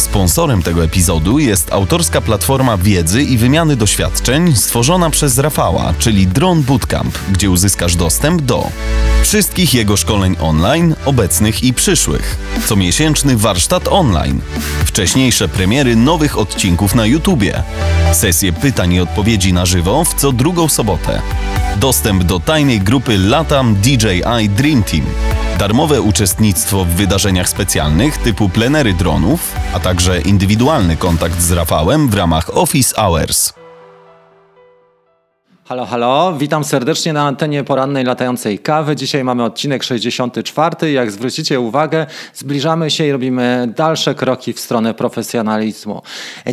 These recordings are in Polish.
Sponsorem tego epizodu jest autorska platforma wiedzy i wymiany doświadczeń stworzona przez Rafała, czyli Drone Bootcamp, gdzie uzyskasz dostęp do wszystkich jego szkoleń online, obecnych i przyszłych, comiesięczny warsztat online, wcześniejsze premiery nowych odcinków na YouTubie, sesje pytań i odpowiedzi na żywo w co drugą sobotę, dostęp do tajnej grupy Latam DJI Dream Team, darmowe uczestnictwo w wydarzeniach specjalnych typu plenery dronów, a także indywidualny kontakt z Rafałem w ramach Office Hours. Halo, halo, witam serdecznie na antenie porannej latającej kawy. Dzisiaj mamy odcinek 64. Jak zwrócicie uwagę, zbliżamy się i robimy dalsze kroki w stronę profesjonalizmu.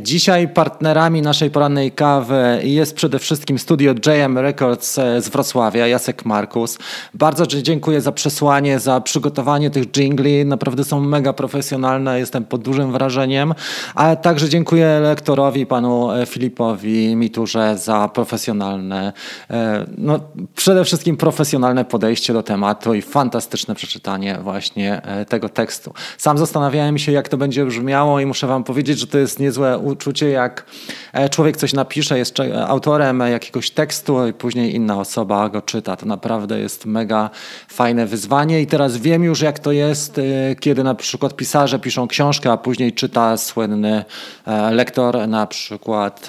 Dzisiaj partnerami naszej porannej kawy jest przede wszystkim studio JM Records z Wrocławia, Jacek Markus. Bardzo dziękuję za przesłanie, za przygotowanie tych jingli. Naprawdę są mega profesjonalne, jestem pod dużym wrażeniem. A także dziękuję lektorowi, panu Filipowi Miturze za profesjonalne E, no, przede wszystkim profesjonalne podejście do tematu i fantastyczne przeczytanie właśnie e, tego tekstu. Sam zastanawiałem się, jak to będzie brzmiało i muszę wam powiedzieć, że to jest niezłe uczucie, jak e, człowiek coś napisze, jest autorem jakiegoś tekstu i później inna osoba go czyta. To naprawdę jest mega fajne wyzwanie i teraz wiem już, jak to jest, kiedy na przykład pisarze piszą książkę, a później czyta słynny lektor, na przykład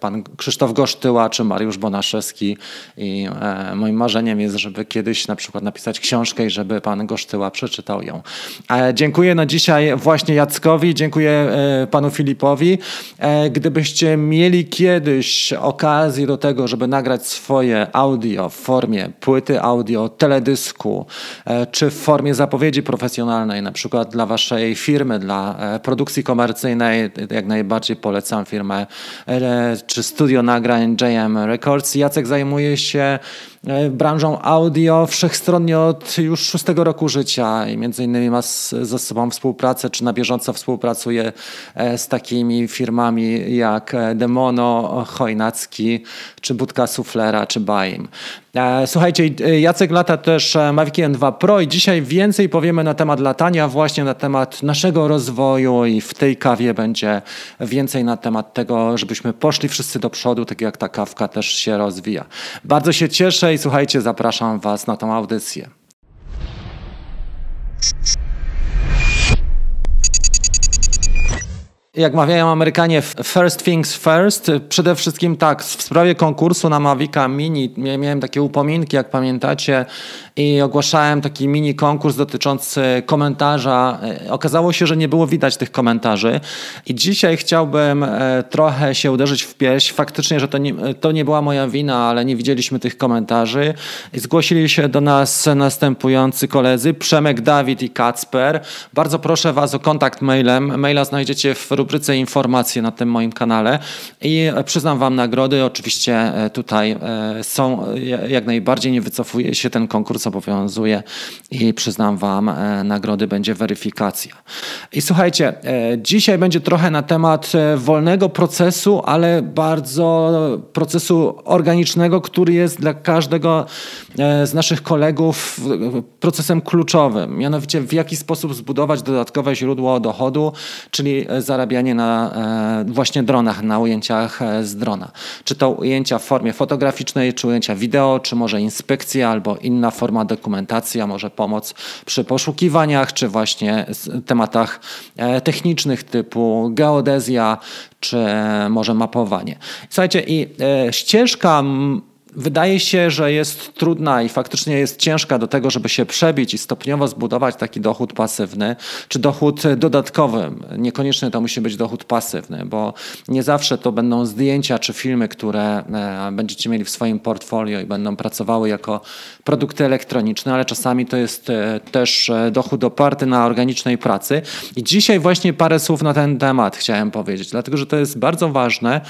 pan Krzysztof Gosztyła czy Mariusz Mariusz Bonaszewski i e, moim marzeniem jest, żeby kiedyś na przykład napisać książkę i żeby pan Gosztyła przeczytał ją. E, dziękuję na dzisiaj właśnie Jackowi, dziękuję e, panu Filipowi. Gdybyście mieli kiedyś okazję do tego, żeby nagrać swoje audio w formie płyty audio, teledysku, czy w formie zapowiedzi profesjonalnej, na przykład dla waszej firmy, dla produkcji komercyjnej, jak najbardziej polecam firmę, czy studio nagrań JM Records. Jacek zajmuje się branżą audio wszechstronnie od już szóstego roku życia i między innymi ma ze sobą współpracę, czy na bieżąco współpracuje e, z takimi firmami jak e, Demono, Chojnacki, czy Budka Suflera, czy Baim. Słuchajcie, Jacek lata też Maviciem 2 Pro i dzisiaj więcej powiemy na temat latania, właśnie na temat naszego rozwoju i w tej kawie będzie więcej na temat tego, żebyśmy poszli wszyscy do przodu, tak jak ta kawka też się rozwija. Bardzo się cieszę słuchajcie, zapraszam Was na tą audycję. Jak mawiają Amerykanie, first things first. Przede wszystkim tak, w sprawie konkursu na Mavica Mini miałem takie upominki, jak pamiętacie, i ogłaszałem taki mini konkurs dotyczący komentarza. E, okazało się, że nie było widać tych komentarzy i dzisiaj chciałbym e, trochę się uderzyć w pierś. Faktycznie, że to nie, to nie była moja wina, ale nie widzieliśmy tych komentarzy. I zgłosili się do nas następujący koledzy, Przemek, Dawid i Kacper. Bardzo proszę Was o kontakt mailem. Maila znajdziecie w rubryce informacje na tym moim kanale i przyznam Wam nagrody. Oczywiście e, tutaj są jak najbardziej, nie wycofuje się ten konkurs obowiązuje i przyznam Wam, e, nagrody będzie weryfikacja. I słuchajcie, e, dzisiaj będzie trochę na temat e, wolnego procesu, ale bardzo procesu organicznego, który jest dla każdego z naszych kolegów procesem kluczowym. Mianowicie w jaki sposób zbudować dodatkowe źródło dochodu, czyli zarabianie na właśnie dronach, na ujęciach z drona. Czy to ujęcia w formie fotograficznej, czy ujęcia wideo, czy może inspekcja albo inna forma dokumentacji, a może pomoc przy poszukiwaniach, czy właśnie tematach e, technicznych typu geodezja, czy może mapowanie. Słuchajcie, i e, ścieżka wydaje się, że jest trudna i faktycznie jest ciężka do tego, żeby się przebić i stopniowo zbudować taki dochód pasywny, czy dochód dodatkowy. Niekoniecznie to musi być dochód pasywny, bo nie zawsze to będą zdjęcia czy filmy, które e, będziecie mieli w swoim portfolio i będą pracowały jako produkty elektroniczne, ale czasami to jest e, też e, dochód oparty na organicznej pracy. I dzisiaj właśnie parę słów na ten temat chciałem powiedzieć, dlatego że to jest bardzo ważne.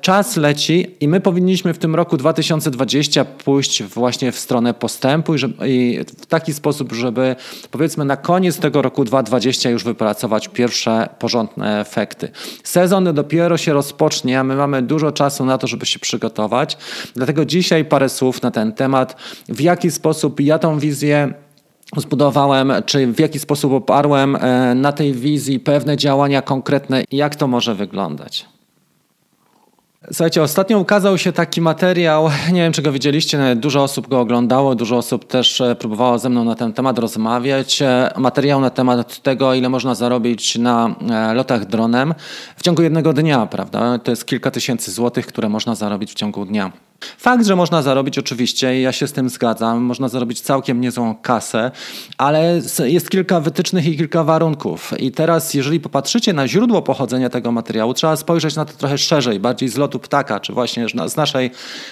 Czas leci i my powinniśmy w tym roku 2020 2020 pójść właśnie w stronę postępu i, i w taki sposób, żeby powiedzmy na koniec tego roku 2020 już wypracować pierwsze porządne efekty. Sezon dopiero się rozpocznie, a my mamy dużo czasu na to, żeby się przygotować. Dlatego dzisiaj parę słów na ten temat, w jaki sposób ja tą wizję zbudowałem, czy w jaki sposób oparłem e, na tej wizji pewne działania konkretne, jak to może wyglądać. Słuchajcie, ostatnio ukazał się taki materiał, nie wiem czy go widzieliście, dużo osób go oglądało, dużo osób też e, próbowało ze mną na ten temat rozmawiać. E, materiał na temat tego, ile można zarobić na e, lotach dronem w ciągu jednego dnia, prawda? To jest kilka tysięcy złotych, które można zarobić w ciągu dnia. Fakt, że można zarobić oczywiście, ja się z tym zgadzam, można zarobić całkiem niezłą kasę, ale jest kilka wytycznych i kilka warunków. I teraz, jeżeli popatrzycie na źródło pochodzenia tego materiału, trzeba spojrzeć na to trochę szerzej, bardziej z lotu ptaka, czy właśnie z naszej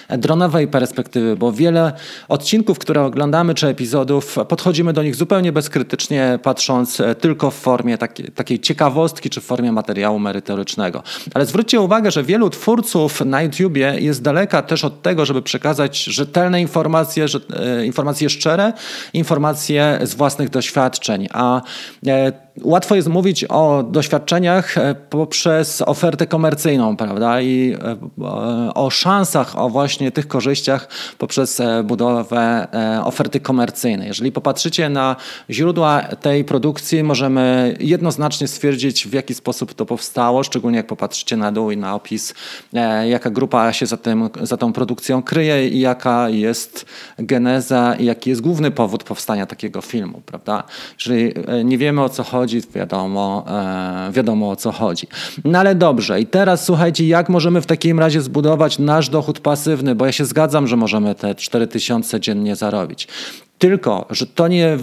dronowej perspektywy, bo wiele odcinków, które oglądamy, czy epizodów, podchodzimy do nich zupełnie bezkrytycznie, patrząc tylko w formie takiej, takiej ciekawostki, czy w formie materiału merytorycznego. Ale zwróćcie uwagę, że wielu twórców na YouTubie jest daleka też od tego, żeby przekazać rzetelne informacje, e, informacje szczere, informacje z własnych doświadczeń. A e, łatwo jest mówić o doświadczeniach e, poprzez ofertę komercyjną, prawda? I o szansach, o właśnie tych korzyściach poprzez budowę oferty komercyjnej. Jeżeli popatrzycie na źródła tej produkcji, możemy jednoznacznie stwierdzić, w jaki sposób to powstało, szczególnie jak popatrzycie na dół i na opis, jaka grupa się za, tym, za tą produkcją kryje i jaka jest geneza i jaki jest główny powód powstania takiego filmu, prawda? Jeżeli e, nie wiemy o co chodzi, wiadomo, e, wiadomo o co chodzi. No ale dobrze, i teraz słuchajcie, jak możemy w takim razie zbudować nasz dochód pasywny, bo ja się zgadzam, że możemy te 4000 dziennie zarobić. Tylko, że to nie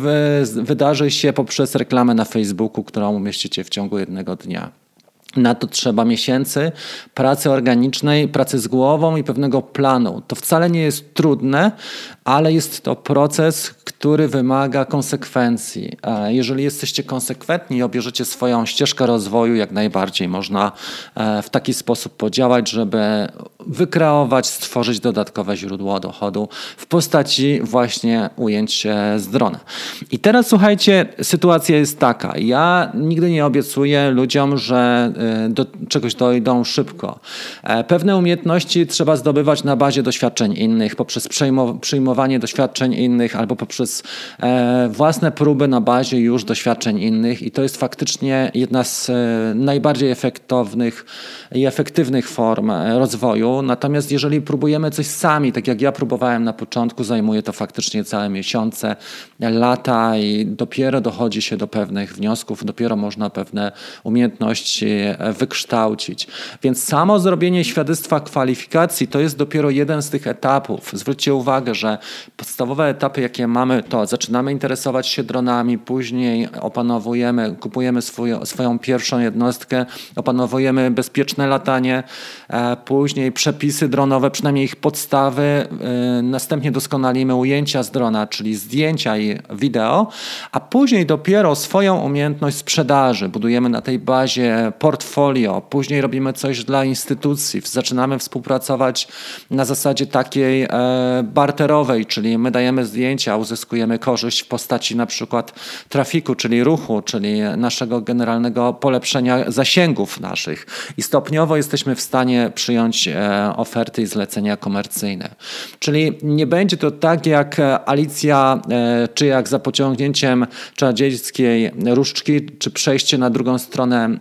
wydarzy się poprzez reklamę na Facebooku, którą umieścicie w ciągu jednego dnia. Na to trzeba miesięcy pracy organicznej, pracy z głową i pewnego planu. To wcale nie jest trudne, ale jest to proces, który wymaga konsekwencji. Jeżeli jesteście konsekwentni i obierzecie swoją ścieżkę rozwoju, jak najbardziej można e, w taki sposób podziałać, żeby wykreować, stworzyć dodatkowe źródło dochodu w postaci właśnie ujęć z drona. I teraz słuchajcie, sytuacja jest taka. Ja nigdy nie obiecuję ludziom, że e, do czegoś dojdą szybko. E, pewne umiejętności trzeba zdobywać na bazie doświadczeń innych, poprzez przyjmowanie doświadczeń innych albo poprzez e, własne próby na bazie już doświadczeń innych i to jest faktycznie jedna z najbardziej efektownych i efektywnych form rozwoju. Natomiast jeżeli próbujemy coś sami, tak jak ja próbowałem na początku, zajmuje to faktycznie całe miesiące, lata i dopiero dochodzi się do pewnych wniosków, dopiero można pewne umiejętności wykształcić. Więc samo zrobienie świadectwa kwalifikacji to jest dopiero jeden z tych etapów. Zwróćcie uwagę, że podstawowe etapy, jakie mamy, to zaczynamy interesować się dronami, później opanowujemy, kupujemy swój, swoją pierwszą jednostkę, opanowujemy bezpieczne latanie, e, później przepisy dronowe, przynajmniej ich podstawy, e, następnie doskonalimy ujęcia z drona, czyli zdjęcia i wideo, a później dopiero swoją umiejętność sprzedaży budujemy na tej bazie portfolio, później robimy coś dla instytucji, zaczynamy współpracować na zasadzie takiej e, barterowej, czyli my dajemy zdjęcia, uzyskujemy korzyść w postaci na przykład trafiku, czyli ruchu, czyli naszego generalnego polepszenia zasięgów naszych i stopniowo jesteśmy w stanie przyjąć e, oferty i zlecenia komercyjne. Czyli nie będzie to tak jak Alicja, e, czy jak za pociągnięciem czarodziejskiej różdżki, czy przejście na drugą stronę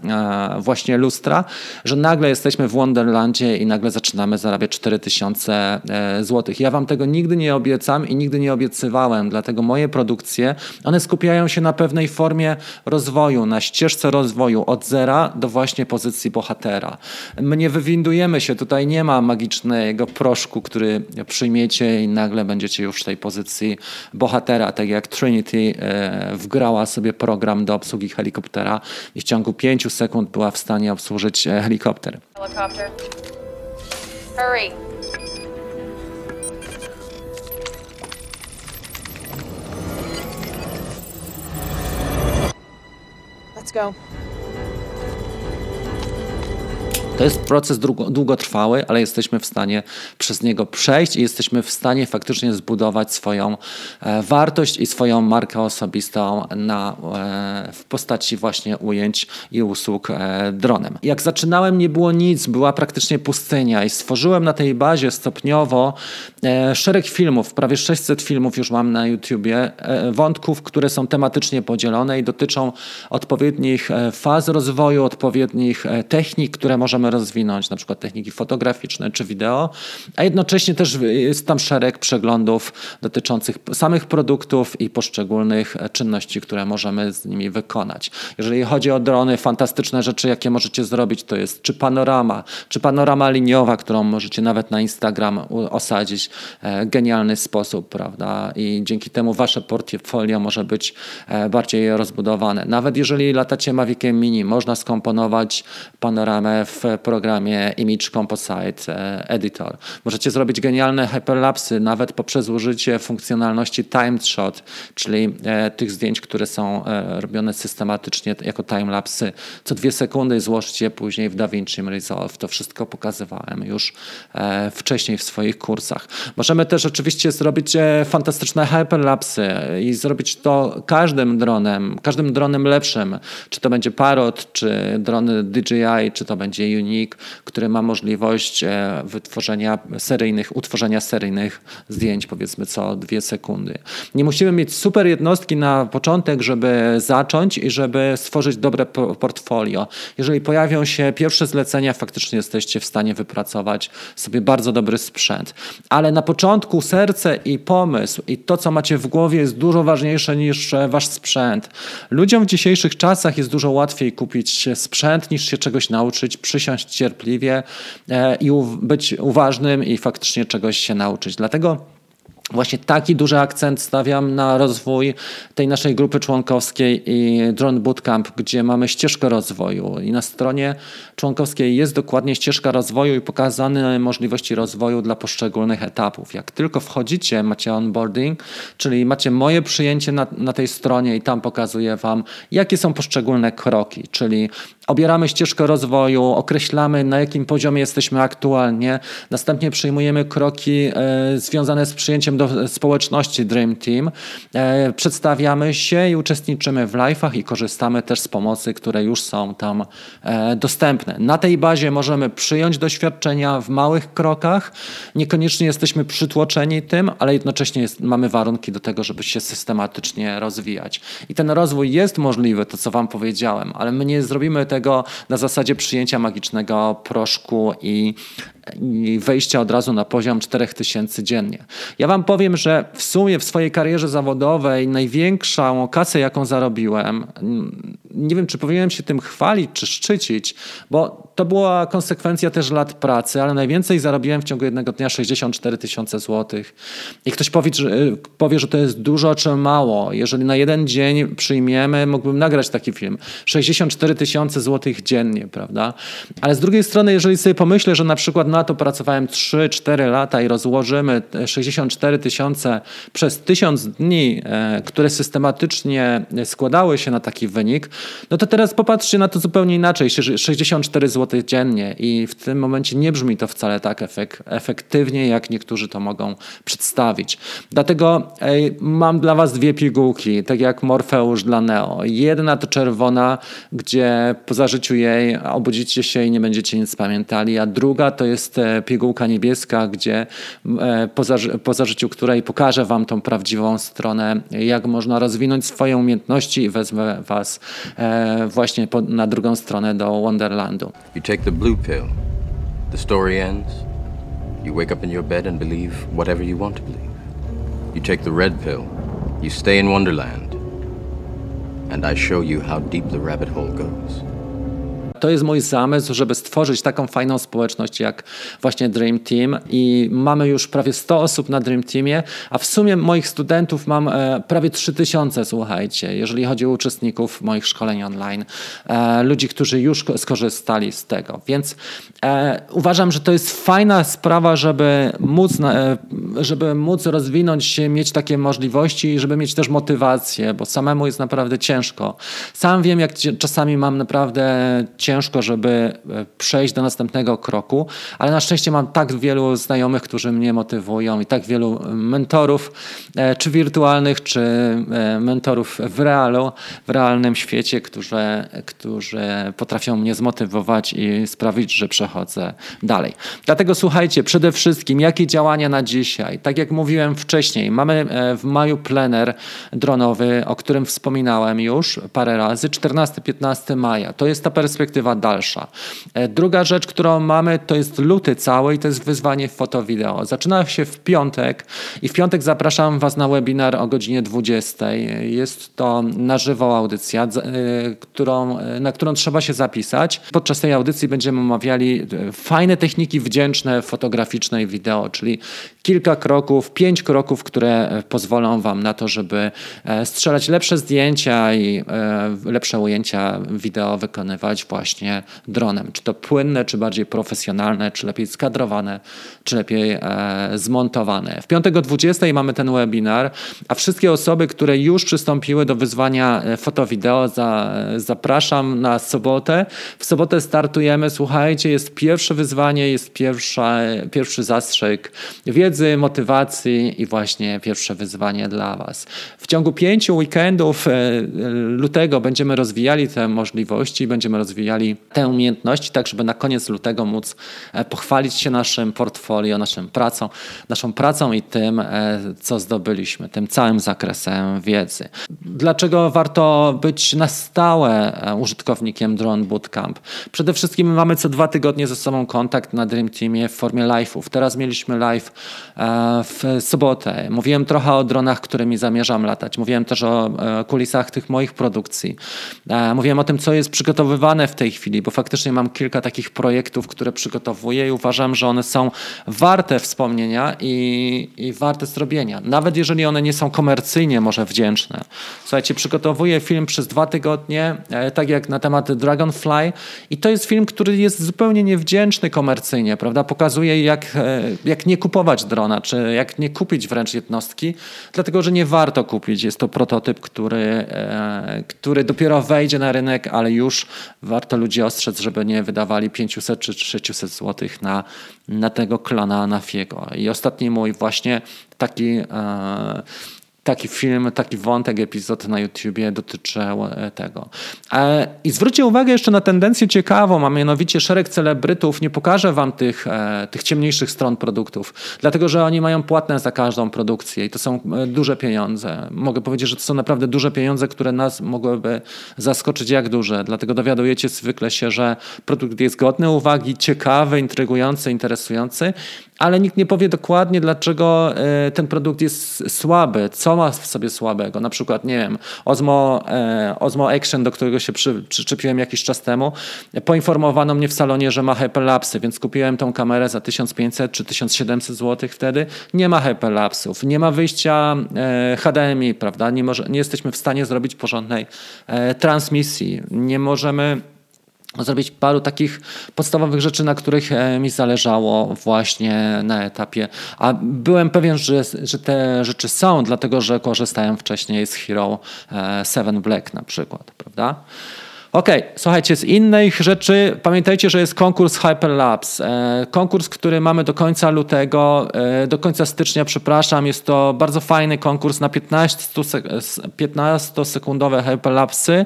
właśnie lustra, że nagle jesteśmy w Wonderlandzie i nagle zaczynamy zarabiać 4000 e, zł. Ja wam tego nigdy nie obiecam i nigdy nie obiecywałem, dlatego moje produkcje, one skupiają się na pewnej formie rozwoju, na ścieżce rozwoju od zera do właśnie pozycji bohatera. My nie wywindujemy się, tutaj nie ma magicznego proszku, który przyjmiecie i nagle będziecie już w tej pozycji bohatera, tak jak Trinity e, wgrała sobie program do obsługi helikoptera i w ciągu 5 sekund była w stanie obsłużyć e, helikopter. Helicopter. Hurry. Let's go. To jest proces długotrwały, ale jesteśmy w stanie przez niego przejść i jesteśmy w stanie faktycznie zbudować swoją e, wartość i swoją markę osobistą na, e, w postaci właśnie ujęć i usług e, dronem. Jak zaczynałem, nie było nic, była praktycznie pustynia i stworzyłem na tej bazie stopniowo szereg filmów, prawie 600 filmów już mam na YouTubie, wątków, które są tematycznie podzielone i dotyczą odpowiednich faz rozwoju, odpowiednich technik, które możemy rozwinąć, na przykład techniki fotograficzne czy wideo, a jednocześnie też jest tam szereg przeglądów dotyczących samych produktów i poszczególnych czynności, które możemy z nimi wykonać. Jeżeli chodzi o drony, fantastyczne rzeczy, jakie możecie zrobić, to jest czy panorama, czy panorama liniowa, którą możecie nawet na Instagram osadzić e, genialny sposób, prawda? I dzięki temu wasze portfolio może być e, bardziej rozbudowane. Nawet jeżeli latacie Maviciem Mini, można skomponować panoramę w programie Image Composite e, Editor. Możecie zrobić genialne hyperlapsy nawet poprzez użycie funkcjonalności timed shot, czyli e, tych zdjęć, które są e, robione systematycznie jako timelapsy. Co dwie sekundy złożyć je później w DaVinci Resolve. To wszystko pokazywałem już wcześniej w swoich kursach. Możemy też oczywiście zrobić fantastyczne hyperlapsy i zrobić to każdym dronem, każdym dronem lepszym. Czy to będzie Parrot, czy drony DJI, czy to będzie Uni silnik, który ma możliwość e, wytworzenia seryjnych, utworzenia seryjnych zdjęć, powiedzmy co dwie sekundy. Nie musimy mieć super jednostki na początek, żeby zacząć i żeby stworzyć dobre portfolio. Jeżeli pojawią się pierwsze zlecenia, faktycznie jesteście w stanie wypracować sobie bardzo dobry sprzęt. Ale na początku serce i pomysł i to, co macie w głowie, jest dużo ważniejsze niż e, wasz sprzęt. Ludziom w dzisiejszych czasach jest dużo łatwiej kupić sprzęt, niż się czegoś nauczyć, przysiąść cierpliwie e, i być uważnym i faktycznie czegoś się nauczyć. Dlatego Właśnie taki duży akcent stawiam na rozwój tej naszej grupy członkowskiej i Drone Bootcamp, gdzie mamy ścieżkę rozwoju. I na stronie członkowskiej jest dokładnie ścieżka rozwoju i pokazane możliwości rozwoju dla poszczególnych etapów. Jak tylko wchodzicie, macie onboarding, czyli macie moje przyjęcie na, na tej stronie i tam pokazuję Wam, jakie są poszczególne kroki, czyli obieramy ścieżkę rozwoju, określamy na jakim poziomie jesteśmy aktualnie, następnie przyjmujemy kroki e, związane z przyjęciem do społeczności Dream Team. E, przedstawiamy się i uczestniczymy w live'ach i korzystamy też z pomocy, które już są tam e, dostępne. Na tej bazie możemy przyjąć doświadczenia w małych krokach. Niekoniecznie jesteśmy przytłoczeni tym, ale jednocześnie jest, mamy warunki do tego, żeby się systematycznie rozwijać. I ten rozwój jest możliwy, to co Wam powiedziałem, ale my nie zrobimy tego na zasadzie przyjęcia magicznego proszku i i wejścia od razu na poziom 4000 dziennie. Ja Wam powiem, że w sumie w swojej karierze zawodowej największą kasę, jaką zarobiłem, nie wiem, czy powinienem się tym chwalić, czy szczycić, bo to była konsekwencja też lat pracy, ale najwięcej zarobiłem w ciągu jednego dnia 64 tysiące złotych. I ktoś powie że, powie, że to jest dużo czy mało. Jeżeli na jeden dzień przyjmiemy, mógłbym nagrać taki film. 64 tysiące złotych dziennie, prawda? Ale z drugiej strony, jeżeli sobie pomyślę, że na przykład na to pracowałem 3-4 lata i rozłożymy 64 tysiące przez tysiąc dni, e, które systematycznie składały się na taki wynik, no to teraz popatrzcie na to zupełnie inaczej. 64 zł dziennie i w tym momencie nie brzmi to wcale tak efek efektywnie, jak niektórzy to mogą przedstawić. Dlatego mam dla Was dwie pigułki, tak jak Morfeusz dla Neo. Jedna to czerwona, gdzie po zażyciu jej obudzicie się i nie będziecie nic pamiętali, a druga to jest e, pigułka niebieska, gdzie e, po, po zażyciu której pokażę Wam tą prawdziwą stronę, jak można rozwinąć swoje umiejętności i wezmę Was E, właśnie na drugą stronę do Wonderlandu. You take the blue pill, the story ends, you wake up in your bed and believe whatever you want to believe. You take the red pill, you stay in Wonderland, and I show you how deep the rabbit hole goes. To jest mój zamysł, żeby stworzyć taką fajną społeczność jak właśnie Dream Team i mamy już prawie 100 osób na Dream Teamie, a w sumie moich studentów mam e, prawie 3000, słuchajcie, jeżeli chodzi o uczestników moich szkoleń online, e, ludzi, którzy już skorzystali z tego. Więc e, uważam, że to jest fajna sprawa, żeby móc, żeby móc rozwinąć się, mieć takie możliwości i żeby mieć też motywację, bo samemu jest naprawdę ciężko. Sam wiem, jak czasami mam naprawdę ciężko ciężko, żeby e, przejść do następnego kroku, ale na szczęście mam tak wielu znajomych, którzy mnie motywują i tak wielu mentorów, e, czy wirtualnych, czy mentorów w realu, w realnym świecie, którzy, którzy potrafią mnie zmotywować i sprawić, że przechodzę dalej. Dlatego słuchajcie, przede wszystkim, jakie działania na dzisiaj? Tak jak mówiłem wcześniej, mamy w maju plener dronowy, o którym wspominałem już parę razy, 14-15 maja. To jest ta perspektywa dalsza. E, druga rzecz, którą mamy, to jest luty cały i to jest wyzwanie foto-wideo. Zaczyna się w piątek i w piątek zapraszam Was na webinar o godzinie 20. Jest to na żywo audycja, e, którą, e, na którą trzeba się zapisać. Podczas tej audycji będziemy omawiali fajne techniki wdzięczne, fotograficzne i wideo, czyli kilka kroków, pięć kroków, które pozwolą Wam na to, żeby strzelać lepsze zdjęcia i lepsze ujęcia wideo wykonywać właśnie dronem. Czy to płynne, czy bardziej profesjonalne, czy lepiej skadrowane, czy lepiej e, zmontowane. W piątek o 20 mamy ten webinar, a wszystkie osoby, które już przystąpiły do wyzwania e, foto-wideo, za, zapraszam na sobotę. W sobotę startujemy. Słuchajcie, jest pierwsze wyzwanie, jest pierwsza, pierwszy zastrzyk wiedzy, motywacji i właśnie pierwsze wyzwanie dla Was. W ciągu pięciu weekendów e, lutego będziemy rozwijali te możliwości, będziemy rozwijali te umiejętności, tak żeby na koniec lutego móc e, pochwalić się naszym portfolio, naszą pracą, naszą pracą i tym, e, co zdobyliśmy, tym całym zakresem wiedzy. Dlaczego warto być na stałe e, użytkownikiem Drone Bootcamp? Przede wszystkim mamy co dwa tygodnie ze sobą kontakt na Dream Teamie w formie live'ów. Teraz mieliśmy live w sobotę. Mówiłem trochę o dronach, którymi zamierzam latać. Mówiłem też o kulisach tych moich produkcji. Mówiłem o tym, co jest przygotowywane w tej chwili, bo faktycznie mam kilka takich projektów, które przygotowuję i uważam, że one są warte wspomnienia i, i warte zrobienia. Nawet jeżeli one nie są komercyjnie może wdzięczne. Słuchajcie, przygotowuję film przez dwa tygodnie, e, tak jak na temat Dragonfly i to jest film, który jest zupełnie niewdzięczny komercyjnie, prawda? Pokazuje jak, e, jak nie kupować drona, czy jak nie kupić wręcz jednostki, dlatego, że nie warto kupić. Jest to prototyp, który, e, który dopiero wejdzie na rynek, ale już warto ludzi ostrzec, żeby nie wydawali 500 czy 600 zł na, na tego klona Nafiego. I ostatni mój właśnie taki e, taki film, taki wątek, epizod na YouTubie dotyczył e, tego. E, I zwróćcie uwagę jeszcze na tendencję ciekawą, a mianowicie szereg celebrytów nie pokaże wam tych, e, tych ciemniejszych stron produktów, dlatego że oni mają płatne za każdą produkcję i to są duże pieniądze. Mogę powiedzieć, że to są naprawdę duże pieniądze, które nas mogłyby zaskoczyć jak duże. Dlatego dowiadujecie zwykle się, że produkt jest godny uwagi, ciekawy, intrygujący, interesujący, ale nikt nie powie dokładnie, dlaczego ten produkt jest słaby, co ma w sobie słabego. Na przykład, nie wiem, Osmo, e, Osmo Action, do którego się przy, przyczepiłem jakiś czas temu, poinformowano mnie w salonie, że ma hyperlapsy, więc kupiłem tą kamerę za 1500 czy 1700 zł wtedy. Nie ma hyperlapsów, nie ma wyjścia e, HDMI, prawda? Nie, może, nie jesteśmy w stanie zrobić porządnej e, transmisji. Nie możemy zrobić paru takich podstawowych rzeczy, na których e, mi zależało właśnie na etapie. A byłem pewien, że, że te rzeczy są, dlatego że korzystałem wcześniej z Hero 7 e, Black na przykład, prawda? Okay, słuchajcie, z innych rzeczy pamiętajcie, że jest konkurs Hyperlapse. E, konkurs, który mamy do końca lutego, e, do końca stycznia, przepraszam. Jest to bardzo fajny konkurs na 15-sekundowe hyperlapsy.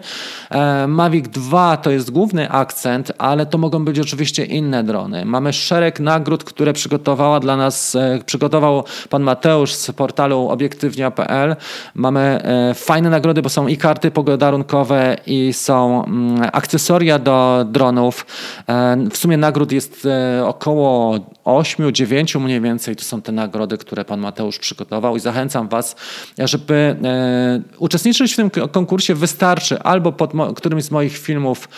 E, Mavic 2 to jest główny akcent, ale to mogą być oczywiście inne drony. Mamy szereg nagród, które przygotowała dla nas, przygotował pan Mateusz z portalu obiektywnia.pl. Mamy fajne nagrody, bo są i karty pogodarunkowe i są akcesoria do dronów. E, w sumie nagród jest e, około 8-9 mniej więcej. To są te nagrody, które pan Mateusz przygotował i zachęcam was, żeby e, uczestniczyć w tym konkursie. Wystarczy albo pod którymś z moich filmów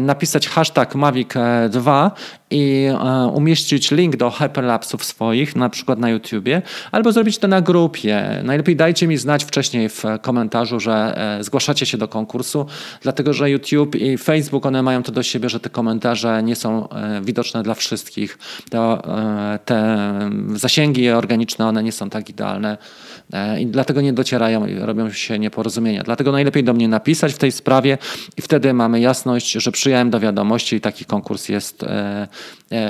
napisać hashtag Mavic2 i umieścić link do hyperlapsów swoich, na przykład na YouTubie, albo zrobić to na grupie. Najlepiej dajcie mi znać wcześniej w komentarzu, że zgłaszacie się do konkursu, dlatego że YouTube i Facebook, one mają to do siebie, że te komentarze nie są e, widoczne dla wszystkich. To, e, te zasięgi organiczne, one nie są tak idealne e, i dlatego nie docierają i robią się nieporozumienia. Dlatego najlepiej do mnie napisać w tej sprawie i wtedy mamy jasność, że przyjąłem do wiadomości i taki konkurs jest,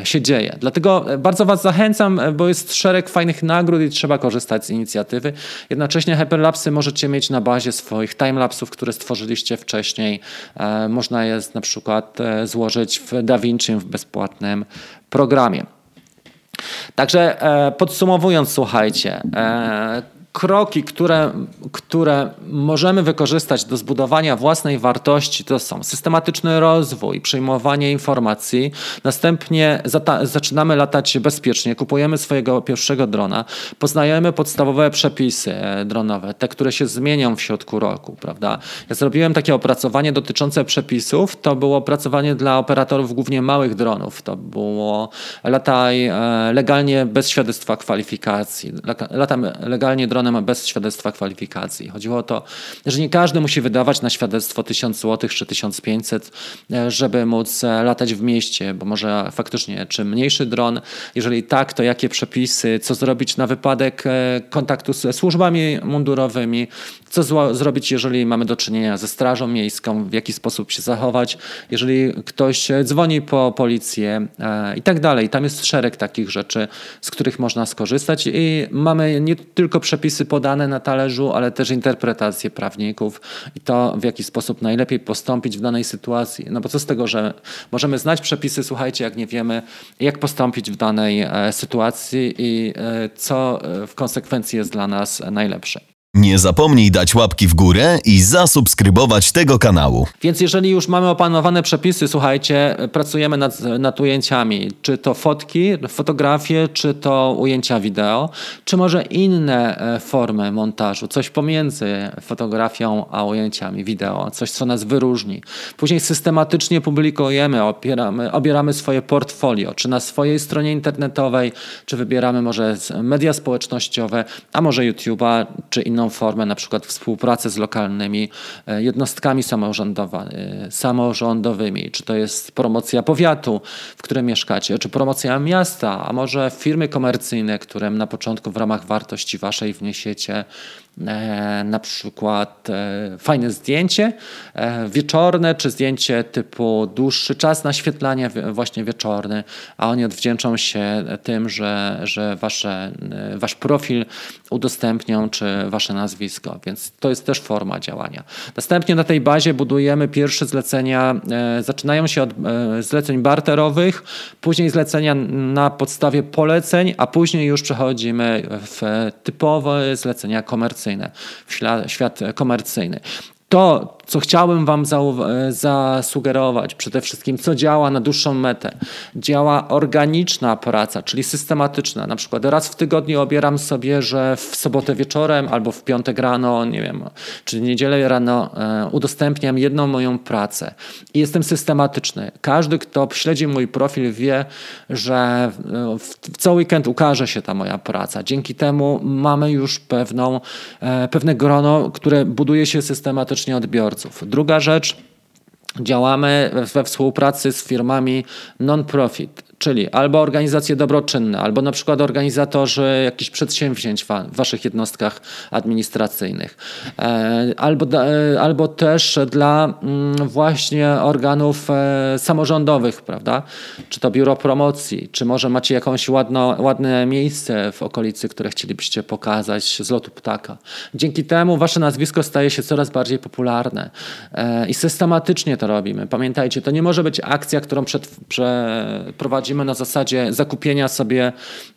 się dzieje. Dlatego bardzo Was zachęcam, bo jest szereg fajnych nagród i trzeba korzystać z inicjatywy. Jednocześnie Hyperlapsy możecie mieć na bazie swoich timelapsów, które stworzyliście wcześniej. Można je na przykład złożyć w DaVinci w bezpłatnym programie. Także e, podsumowując, słuchajcie, e, kroki, które, które możemy wykorzystać do zbudowania własnej wartości, to są systematyczny rozwój, przyjmowanie informacji, następnie zaczynamy latać bezpiecznie, kupujemy swojego pierwszego drona, poznajemy podstawowe przepisy e, dronowe, te, które się zmienią w środku roku, prawda? Ja zrobiłem takie opracowanie dotyczące przepisów, to było opracowanie dla operatorów głównie małych dronów, to było lataj e, legalnie bez świadectwa kwalifikacji, latam legalnie dronem dronem bez świadectwa kwalifikacji. Chodziło o to, że nie każdy musi wydawać na świadectwo 1000 zł czy 1500, e, żeby móc e, latać w mieście, bo może faktycznie czy mniejszy dron, jeżeli tak, to jakie przepisy, co zrobić na wypadek e, kontaktu ze służbami mundurowymi, co zrobić, jeżeli mamy do czynienia ze strażą miejską, w jaki sposób się zachować, jeżeli ktoś dzwoni po policję i tak dalej. Tam jest szereg takich rzeczy, z których można skorzystać i mamy nie tylko przepisy przepisy podane na talerzu, ale też interpretacje prawników i to, w jaki sposób najlepiej postąpić w danej sytuacji. No bo co z tego, że możemy znać przepisy, słuchajcie, jak nie wiemy, jak postąpić w danej e, sytuacji i e, co e, w konsekwencji jest dla nas najlepsze. Nie zapomnij dać łapki w górę i zasubskrybować tego kanału. Więc jeżeli już mamy opanowane przepisy, słuchajcie, pracujemy nad, nad ujęciami, czy to fotki, fotografie, czy to ujęcia wideo, czy może inne e, formy montażu, coś pomiędzy fotografią a ujęciami wideo, coś co nas wyróżni. Później systematycznie publikujemy, opieramy, obieramy swoje portfolio, czy na swojej stronie internetowej, czy wybieramy może media społecznościowe, a może YouTube'a, czy inną inną formę, na przykład współpracy z lokalnymi e, jednostkami e, samorządowymi, czy to jest promocja powiatu, w którym mieszkacie, czy promocja miasta, a może firmy komercyjne, którym na początku w ramach wartości waszej wniesiecie E, na przykład fajne zdjęcie wieczorne, czy zdjęcie typu dłuższy czas naświetlania właśnie wieczorny, a oni odwdzięczą się tym, że, że wasze, wasz profil udostępnią, czy wasze nazwisko, więc to jest też forma działania. Następnie na tej bazie budujemy pierwsze zlecenia, zaczynają się od zleceń barterowych, później zlecenia na podstawie poleceń, a później już przechodzimy w typowe zlecenia komercyjne, w świat komercyjny. To, co chciałbym Wam zasugerować, przede wszystkim, co działa na dłuższą metę. Działa organiczna praca, czyli systematyczna. Na przykład raz w tygodniu obieram sobie, że w sobotę wieczorem albo w piątek rano, nie wiem, czy niedzielę rano e, udostępniam jedną moją pracę. I jestem systematyczny. Każdy, kto śledzi mój profil, wie, że e, w cały weekend ukaże się ta moja praca. Dzięki temu mamy już pewną, e, pewne grono, które buduje się systematycznie odbiorców. Druga rzecz, działamy we współpracy z firmami non-profit czyli albo organizacje dobroczynne, albo na przykład organizatorzy jakichś przedsięwzięć w waszych jednostkach administracyjnych, e, albo, e, albo też dla mm, właśnie organów e, samorządowych, prawda? Czy to biuro promocji, czy może macie jakąś ładno, ładne miejsce w okolicy, które chcielibyście pokazać z lotu ptaka. Dzięki temu wasze nazwisko staje się coraz bardziej popularne i systematycznie to robimy. Pamiętajcie, to nie może być akcja, którą przed, przeprowadzimy na zasadzie zakupienia sobie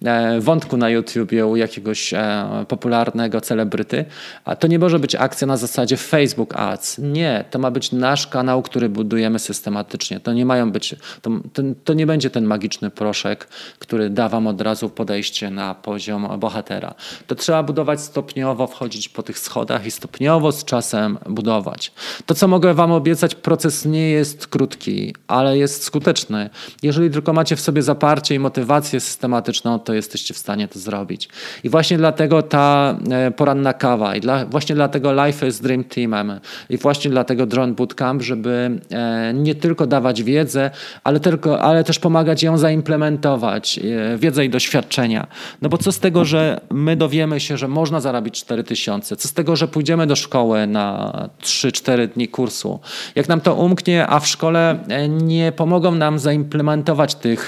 e, wątku na YouTubie u jakiegoś e, popularnego celebryty, a to nie może być akcja na zasadzie Facebook Ads. Nie, to ma być nasz kanał, który budujemy systematycznie. To nie mają być, to, to, to nie będzie ten magiczny proszek, który da wam od razu podejście na poziom bohatera. To trzeba budować stopniowo, wchodzić po tych schodach i stopniowo z czasem budować. To, co mogę wam obiecać, proces nie jest krótki, ale jest skuteczny. Jeżeli tylko macie w sobie zaparcie i motywację systematyczną, to jesteście w stanie to zrobić. I właśnie dlatego ta e, poranna kawa i dla, właśnie dlatego Life is Dream Teamem i właśnie dlatego Drone Bootcamp, żeby e, nie tylko dawać wiedzę, ale, tylko, ale też pomagać ją zaimplementować, e, wiedzę i doświadczenia. No bo co z tego, że my dowiemy się, że można zarobić 4000? Co z tego, że pójdziemy do szkoły na 3-4 dni kursu? Jak nam to umknie, a w szkole nie pomogą nam zaimplementować tych,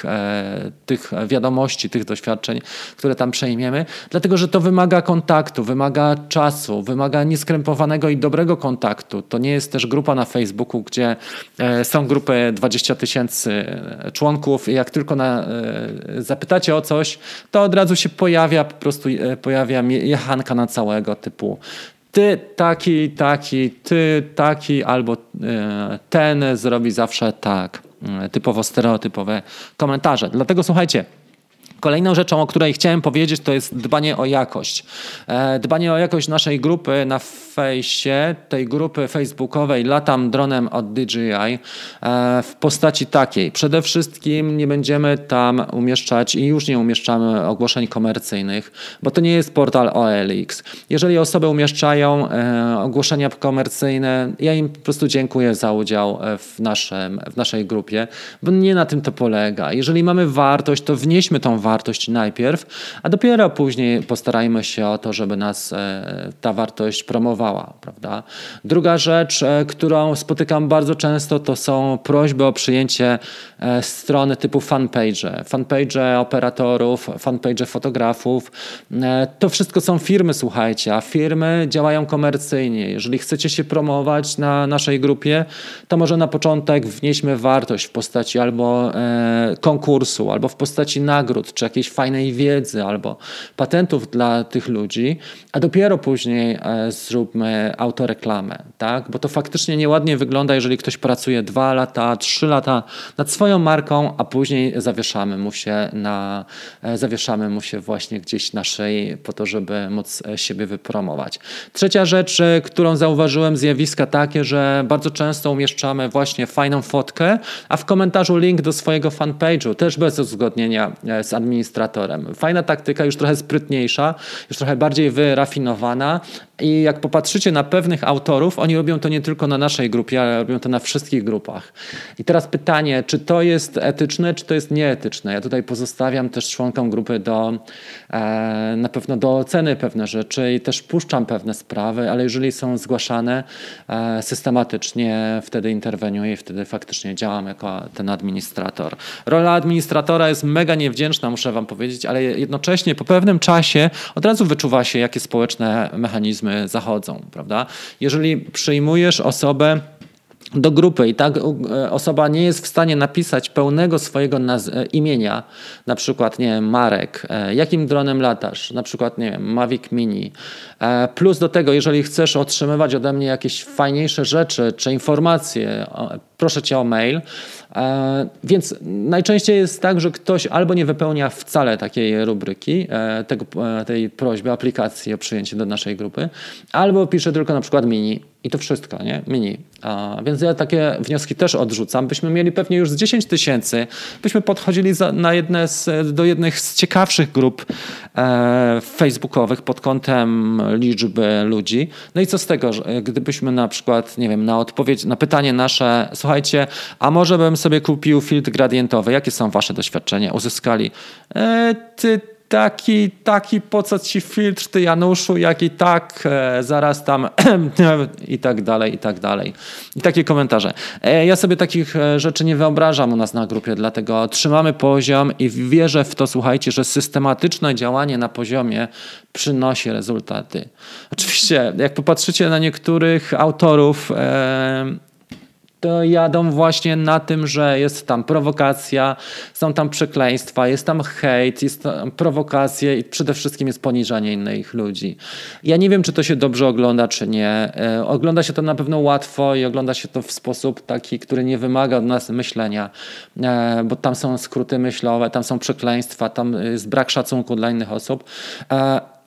tych wiadomości, tych doświadczeń, które tam przejmiemy, dlatego że to wymaga kontaktu, wymaga czasu, wymaga nieskrępowanego i dobrego kontaktu. To nie jest też grupa na Facebooku, gdzie e, są grupy 20 tysięcy e, członków i jak tylko na, e, zapytacie o coś, to od razu się pojawia po prostu pojawia jechanka na całego typu ty taki, taki, ty taki, albo ten zrobi zawsze tak. Typowo stereotypowe komentarze. Dlatego słuchajcie, Kolejną rzeczą, o której chciałem powiedzieć, to jest dbanie o jakość. E, dbanie o jakość naszej grupy na fejsie, tej grupy facebookowej Latam Dronem od DJI e, w postaci takiej. Przede wszystkim nie będziemy tam umieszczać i już nie umieszczamy ogłoszeń komercyjnych, bo to nie jest portal OLX. Jeżeli osoby umieszczają e, ogłoszenia komercyjne, ja im po prostu dziękuję za udział w, naszym, w naszej grupie, bo nie na tym to polega. Jeżeli mamy wartość, to wnieśmy tą wartość wartość najpierw, a dopiero później postarajmy się o to, żeby nas e, ta wartość promowała. Prawda? Druga rzecz, e, którą spotykam bardzo często, to są prośby o przyjęcie e, strony typu fanpage. Fanpage operatorów, fanpage fotografów. To wszystko są firmy, słuchajcie, a firmy działają komercyjnie. Jeżeli chcecie się promować na naszej grupie, to może na początek wnieśmy wartość w postaci albo konkursu, albo w postaci nagród, czy jakiejś fajnej wiedzy albo patentów dla tych ludzi, a dopiero później e, zróbmy autoreklamę, tak? Bo to faktycznie nieładnie wygląda, jeżeli ktoś pracuje dwa lata, trzy lata nad swoją marką, a później zawieszamy mu się na, e, zawieszamy mu się właśnie gdzieś naszej po to, żeby móc e, siebie wypromować. Trzecia rzecz, którą zauważyłem, zjawiska takie, że bardzo często umieszczamy właśnie fajną fotkę, a w komentarzu link do swojego fanpage'u, też bez uzgodnienia z administracją administratorem. Fajna taktyka, już trochę sprytniejsza, już trochę bardziej wyrafinowana i jak popatrzycie na pewnych autorów, oni robią to nie tylko na naszej grupie, ale robią to na wszystkich grupach. I teraz pytanie, czy to jest etyczne, czy to jest nieetyczne? Ja tutaj pozostawiam też członkom grupy do, e, na pewno do oceny pewne rzeczy i też puszczam pewne sprawy, ale jeżeli są zgłaszane e, systematycznie, wtedy interweniuję i wtedy faktycznie działam jako ten administrator. Rola administratora jest mega niewdzięczna, muszę wam powiedzieć, ale jednocześnie po pewnym czasie od razu wyczuwa się, jakie społeczne mechanizmy zachodzą, prawda? Jeżeli przyjmujesz osobę, do grupy i tak e, osoba nie jest w stanie napisać pełnego swojego e, imienia, na przykład, nie wiem, Marek, e, jakim dronem latasz, na przykład, nie wiem, Mavic Mini. Plus do tego, jeżeli chcesz otrzymywać ode mnie jakieś fajniejsze rzeczy czy informacje, proszę cię o mail. Więc najczęściej jest tak, że ktoś albo nie wypełnia wcale takiej rubryki, tego, tej prośby, aplikacji o przyjęcie do naszej grupy, albo pisze tylko na przykład mini i to wszystko, nie? Mini. Więc ja takie wnioski też odrzucam. Byśmy mieli pewnie już z 10 tysięcy, byśmy podchodzili na jedne z, do jednych z ciekawszych grup e, facebookowych pod kątem liczby ludzi. No i co z tego, gdybyśmy na przykład, nie wiem, na odpowiedź, na pytanie nasze, słuchajcie, a może bym sobie kupił filtr gradientowy, jakie są wasze doświadczenia? Uzyskali, e, ty taki, taki po co ci filtr, ty Januszu, jak i tak e, zaraz tam i tak dalej, i tak dalej. I takie komentarze. E, ja sobie takich e, rzeczy nie wyobrażam u nas na grupie, dlatego trzymamy poziom i wierzę w to, słuchajcie, że systematyczne działanie na poziomie przynosi rezultaty. Oczywiście, jak popatrzycie na niektórych autorów, e, to jadą właśnie na tym, że jest tam prowokacja, są tam przekleństwa, jest tam hejt, jest tam i przede wszystkim jest poniżanie innych ludzi. Ja nie wiem, czy to się dobrze ogląda, czy nie. E, ogląda się to na pewno łatwo i ogląda się to w sposób taki, który nie wymaga od nas myślenia, e, bo tam są skróty myślowe, tam są przekleństwa, tam jest brak szacunku dla innych osób.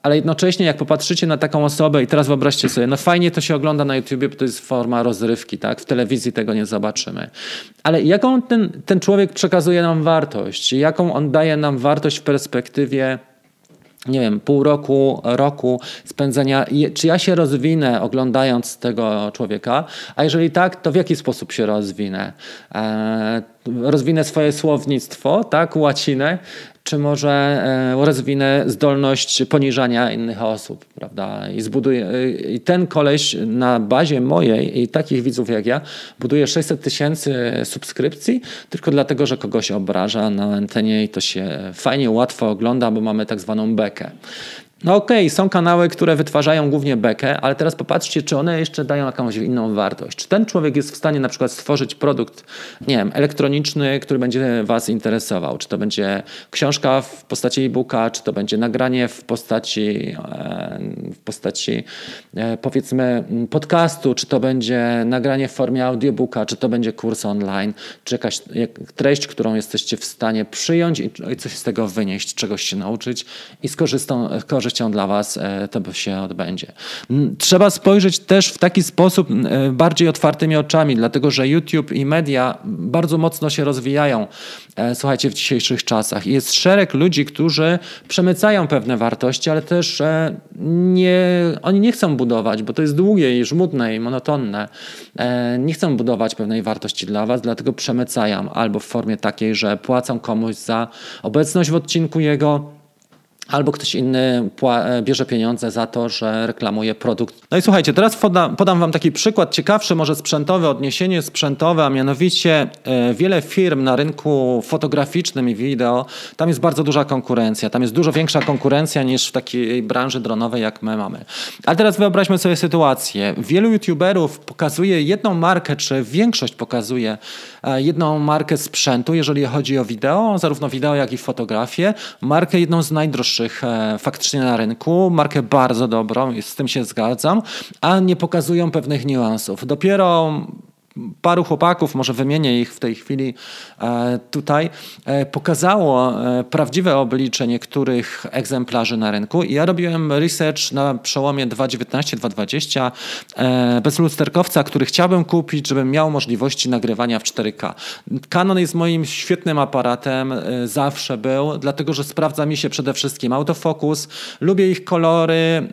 Ale jednocześnie jak popatrzycie na taką osobę i teraz wyobraźcie sobie, no fajnie to się ogląda na YouTubie, bo to jest forma rozrywki, tak? W telewizji tego nie zobaczymy. Ale jaką ten, ten człowiek przekazuje nam wartość? Jaką on daje nam wartość w perspektywie nie wiem, pół roku, roku spędzenia, czy ja się rozwinę oglądając tego człowieka, a jeżeli tak, to w jaki sposób się rozwinę? E, rozwinę swoje słownictwo, tak, łacinę, czy może e, rozwinę zdolność poniżania innych osób, prawda? I zbuduję, i ten koleś na bazie mojej i takich widzów jak ja buduje 600 tysięcy subskrypcji tylko dlatego, że kogoś obraża na antenie i to się fajnie, łatwo ogląda, bo mamy tak zwaną bekę. No okej, okay, są kanały, które wytwarzają głównie bekę, ale teraz popatrzcie, czy one jeszcze dają jakąś inną wartość. Czy ten człowiek jest w stanie na przykład stworzyć produkt, nie wiem, elektroniczny, który będzie Was interesował? Czy to będzie książka w postaci e-booka, czy to będzie nagranie w postaci, e, w postaci e, powiedzmy podcastu, czy to będzie nagranie w formie audiobooka, czy to będzie kurs online, czy jakaś treść, którą jesteście w stanie przyjąć i coś z tego wynieść, czegoś się nauczyć i skorzystać korzyścią dla Was e, to się odbędzie. Trzeba spojrzeć też w taki sposób e, bardziej otwartymi oczami, dlatego że YouTube i media bardzo mocno się rozwijają, e, słuchajcie, w dzisiejszych czasach. Jest szereg ludzi, którzy przemycają pewne wartości, ale też nie, oni nie chcą budować, bo to jest długie i żmudne i monotonne. Nie chcą budować pewnej wartości dla Was, dlatego przemycają albo w formie takiej, że płacą komuś za obecność w odcinku jego, albo ktoś inny e, bierze pieniądze za to, że reklamuje produkt. No i słuchajcie, teraz podam, podam Wam taki przykład ciekawszy, może sprzętowy, odniesienie sprzętowe, a mianowicie e, wiele firm na rynku fotograficznym i wideo, tam jest bardzo duża konkurencja. Tam jest dużo większa konkurencja niż w takiej branży dronowej, jak my mamy. Ale teraz wyobraźmy sobie sytuację. Wielu youtuberów pokazuje jedną markę, czy większość pokazuje e, jedną markę sprzętu, jeżeli chodzi o wideo, zarówno wideo, jak i fotografię. Markę jedną z najdroższych E, faktycznie na rynku, markę bardzo dobrą z tym się zgadzam, a nie pokazują pewnych niuansów. Dopiero paru chłopaków, może wymienię ich w tej chwili e, tutaj, e, pokazało e, prawdziwe oblicze niektórych egzemplarzy na rynku. I ja robiłem research na przełomie 2019-2020 bez lusterkowca, który chciałbym kupić, żebym miał możliwości nagrywania w 4K. Canon jest moim świetnym aparatem, zawsze był, dlatego że sprawdza mi się przede wszystkim autofokus, lubię ich kolory,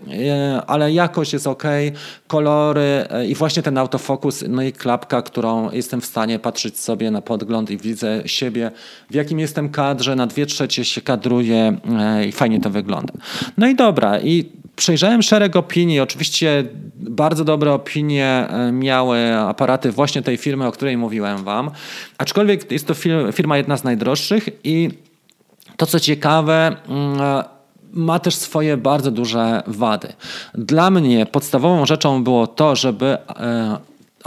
ale jakość jest ok, kolory i właśnie ten autofokus, no i klapka którą jestem w stanie patrzeć sobie na podgląd i widzę siebie, w jakim jestem kadrze, na dwie trzecie się kadruję e, i fajnie to wygląda. No i dobra, i przejrzałem szereg opinii. Oczywiście bardzo dobre opinie e, miały aparaty właśnie tej firmy, o której mówiłem wam. Aczkolwiek jest to firma jedna z najdroższych i to co ciekawe, mm, e, ma też swoje bardzo duże wady. Dla mnie podstawową rzeczą było to, żeby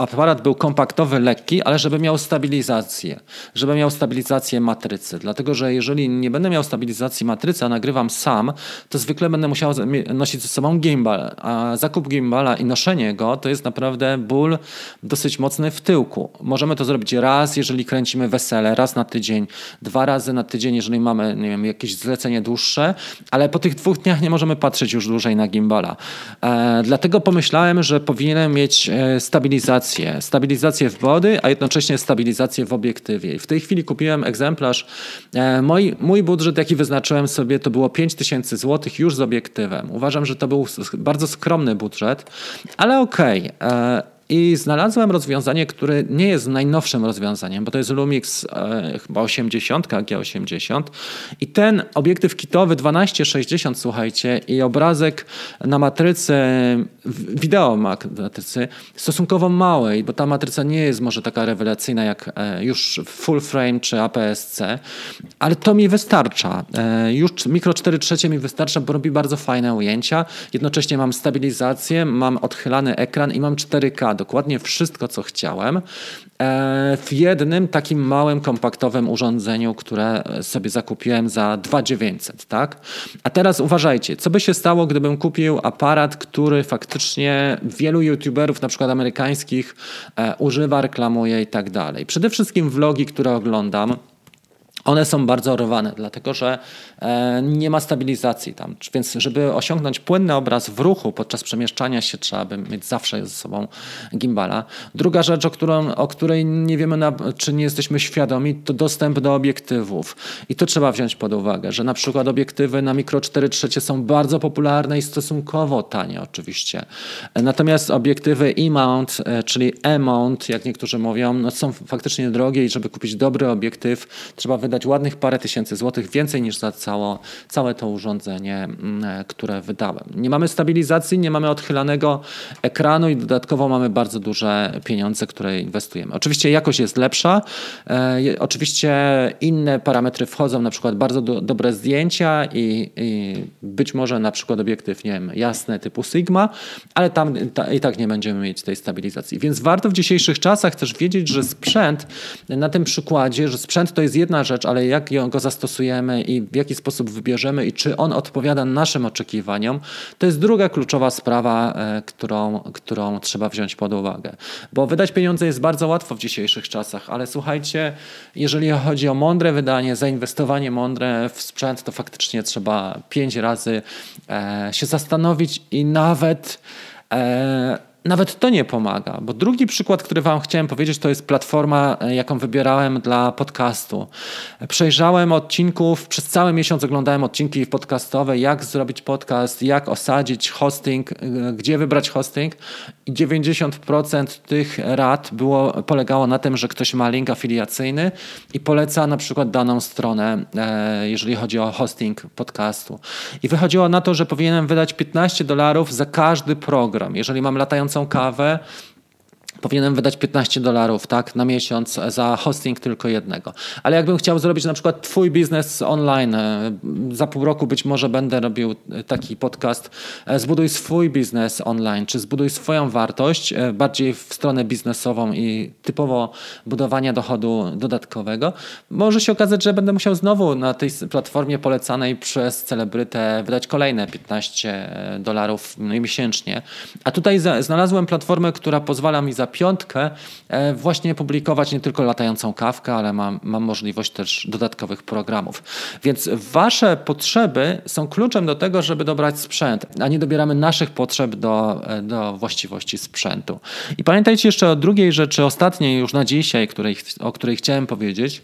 aparat był kompaktowy, lekki, ale żeby miał stabilizację, żeby miał stabilizację matrycy. Dlatego, że jeżeli nie będę miał stabilizacji matrycy, a nagrywam sam, to zwykle będę musiał nosić ze sobą gimbal, a zakup gimbala i noszenie go to jest naprawdę ból dosyć mocny w tyłku. Możemy to zrobić raz, jeżeli kręcimy wesele, raz na tydzień, dwa razy na tydzień, jeżeli mamy nie wiem, jakieś zlecenie dłuższe, ale po tych dwóch dniach nie możemy patrzeć już dłużej na gimbala. E, dlatego pomyślałem, że powinienem mieć e, stabilizację stabilizację. Stabilizację w body, a jednocześnie stabilizację w obiektywie. I w tej chwili kupiłem egzemplarz. E, mój, mój budżet, jaki wyznaczyłem sobie, to było 5000 zł już z obiektywem. Uważam, że to był bardzo skromny budżet, ale okej. Okay. I znalazłem rozwiązanie, które nie jest najnowszym rozwiązaniem, bo to jest Lumix e, chyba 80, G80. I ten obiektyw kitowy 1260, słuchajcie, i obrazek na matrycy, wideo matrycy, stosunkowo małej, bo ta matryca nie jest może taka rewelacyjna jak e, już full frame czy APS-C, ale to mi wystarcza. E, już mikro 4 trzecie mi wystarcza, bo robi bardzo fajne ujęcia. Jednocześnie mam stabilizację, mam odchylany ekran i mam 4K dokładnie wszystko, co chciałem e, w jednym takim małym, kompaktowym urządzeniu, które sobie zakupiłem za 2900, tak? A teraz uważajcie, co by się stało, gdybym kupił aparat, który faktycznie wielu youtuberów, na przykład amerykańskich, e, używa, reklamuje i tak dalej. Przede wszystkim vlogi, które oglądam, one są bardzo rwane, dlatego że e, nie ma stabilizacji tam. Więc żeby osiągnąć płynny obraz w ruchu podczas przemieszczania się, trzeba by mieć zawsze ze sobą gimbala. Druga rzecz, o, którą, o której nie wiemy, na, czy nie jesteśmy świadomi, to dostęp do obiektywów. I to trzeba wziąć pod uwagę, że na przykład obiektywy na mikro 4 trzecie są bardzo popularne i stosunkowo tanie oczywiście. Natomiast obiektywy E-mount, e, czyli E-mount, jak niektórzy mówią, no są faktycznie drogie i żeby kupić dobry obiektyw, trzeba wydać wydać ładnych parę tysięcy złotych, więcej niż za cało, całe to urządzenie, mm, które wydałem. Nie mamy stabilizacji, nie mamy odchylanego ekranu i dodatkowo mamy bardzo duże pieniądze, które inwestujemy. Oczywiście jakość jest lepsza, e, oczywiście inne parametry wchodzą, na przykład bardzo do, dobre zdjęcia i, i, być może na przykład obiektyw, nie wiem, jasny typu Sigma, ale tam ta, i tak nie będziemy mieć tej stabilizacji. Więc warto w dzisiejszych czasach też wiedzieć, że sprzęt, na tym przykładzie, że sprzęt to jest jedna rzecz, rzecz, ale jak go zastosujemy i w jaki sposób wybierzemy i czy on odpowiada naszym oczekiwaniom, to jest druga kluczowa sprawa, e, którą, którą trzeba wziąć pod uwagę. Bo wydać pieniądze jest bardzo łatwo w dzisiejszych czasach, ale słuchajcie, jeżeli chodzi o mądre wydanie, zainwestowanie mądre w sprzęt, to faktycznie trzeba pięć razy e, się zastanowić i nawet e, nawet to nie pomaga, bo drugi przykład, który Wam chciałem powiedzieć, to jest platforma, e, jaką wybierałem dla podcastu. Przejrzałem odcinków, przez cały miesiąc oglądałem odcinki podcastowe, jak zrobić podcast, jak osadzić hosting, e, gdzie wybrać hosting i 90% tych rad było, polegało na tym, że ktoś ma link afiliacyjny i poleca na przykład daną stronę, e, jeżeli chodzi o hosting podcastu. I wychodziło na to, że powinienem wydać 15 dolarów za każdy program. Jeżeli mam latający gorącą kawę powinienem wydać 15 dolarów tak, na miesiąc za hosting tylko jednego. Ale jakbym chciał zrobić na przykład twój biznes online, e, za pół roku być może będę robił e, taki podcast e, zbuduj swój biznes online, czy zbuduj swoją wartość, bardziej w stronę biznesową i typowo budowania dochodu dodatkowego, może się okazać, że będę musiał znowu na tej platformie polecanej przez celebrytę wydać kolejne 15 dolarów miesięcznie. A tutaj znalazłem platformę, która pozwala mi za piątkę e, właśnie publikować nie tylko latającą kawkę, ale mam, mam możliwość też dodatkowych programów. Więc wasze potrzeby są kluczem do tego, żeby dobrać sprzęt, a nie dobieramy naszych potrzeb do, e, do właściwości sprzętu. I pamiętajcie jeszcze o drugiej rzeczy, ostatniej już na dzisiaj, której, o której chciałem powiedzieć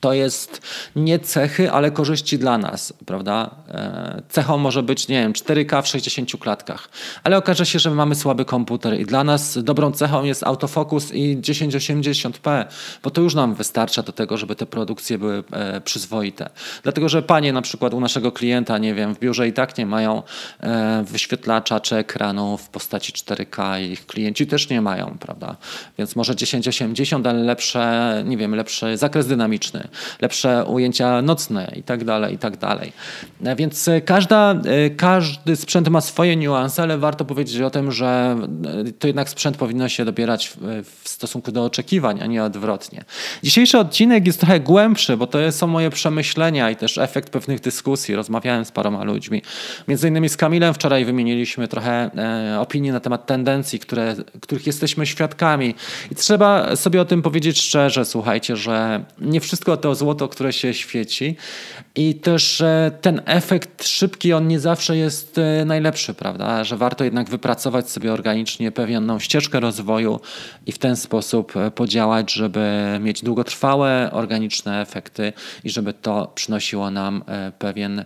to jest nie cechy, ale korzyści dla nas, prawda? E, cechą może być, nie wiem, 4K w 60 klatkach, ale okaże się, że mamy słaby komputer i dla nas dobrą cechą jest autofokus i 1080p, bo to już nam wystarcza do tego, żeby te produkcje były e, przyzwoite. Dlatego, że panie na przykład u naszego klienta, nie wiem, w biurze i tak nie mają e, wyświetlacza czy ekranu w postaci 4K i ich klienci też nie mają, prawda? Więc może 1080, ale lepsze, nie wiem, lepszy zakres dynamiczny lepsze ujęcia nocne i tak dalej, i tak dalej. E, więc e, każda, e, każdy sprzęt ma swoje niuanse, ale warto powiedzieć o tym, że to jednak sprzęt powinno się dobierać w stosunku do oczekiwań, a nie odwrotnie. Dzisiejszy odcinek jest trochę głębszy, bo to są moje przemyślenia i też efekt pewnych dyskusji. Rozmawiałem z paroma ludźmi. Między innymi z Kamilem wczoraj wymieniliśmy trochę opinii na temat tendencji, które, których jesteśmy świadkami. I trzeba sobie o tym powiedzieć szczerze, słuchajcie, że nie wszystko to złoto, które się świeci. I też ten efekt szybki, on nie zawsze jest e, najlepszy, prawda? Że warto jednak wypracować sobie organicznie pewną ścieżkę rozwoju i w ten sposób e, podziałać, żeby mieć długotrwałe, organiczne efekty i żeby to przynosiło nam e, pewien,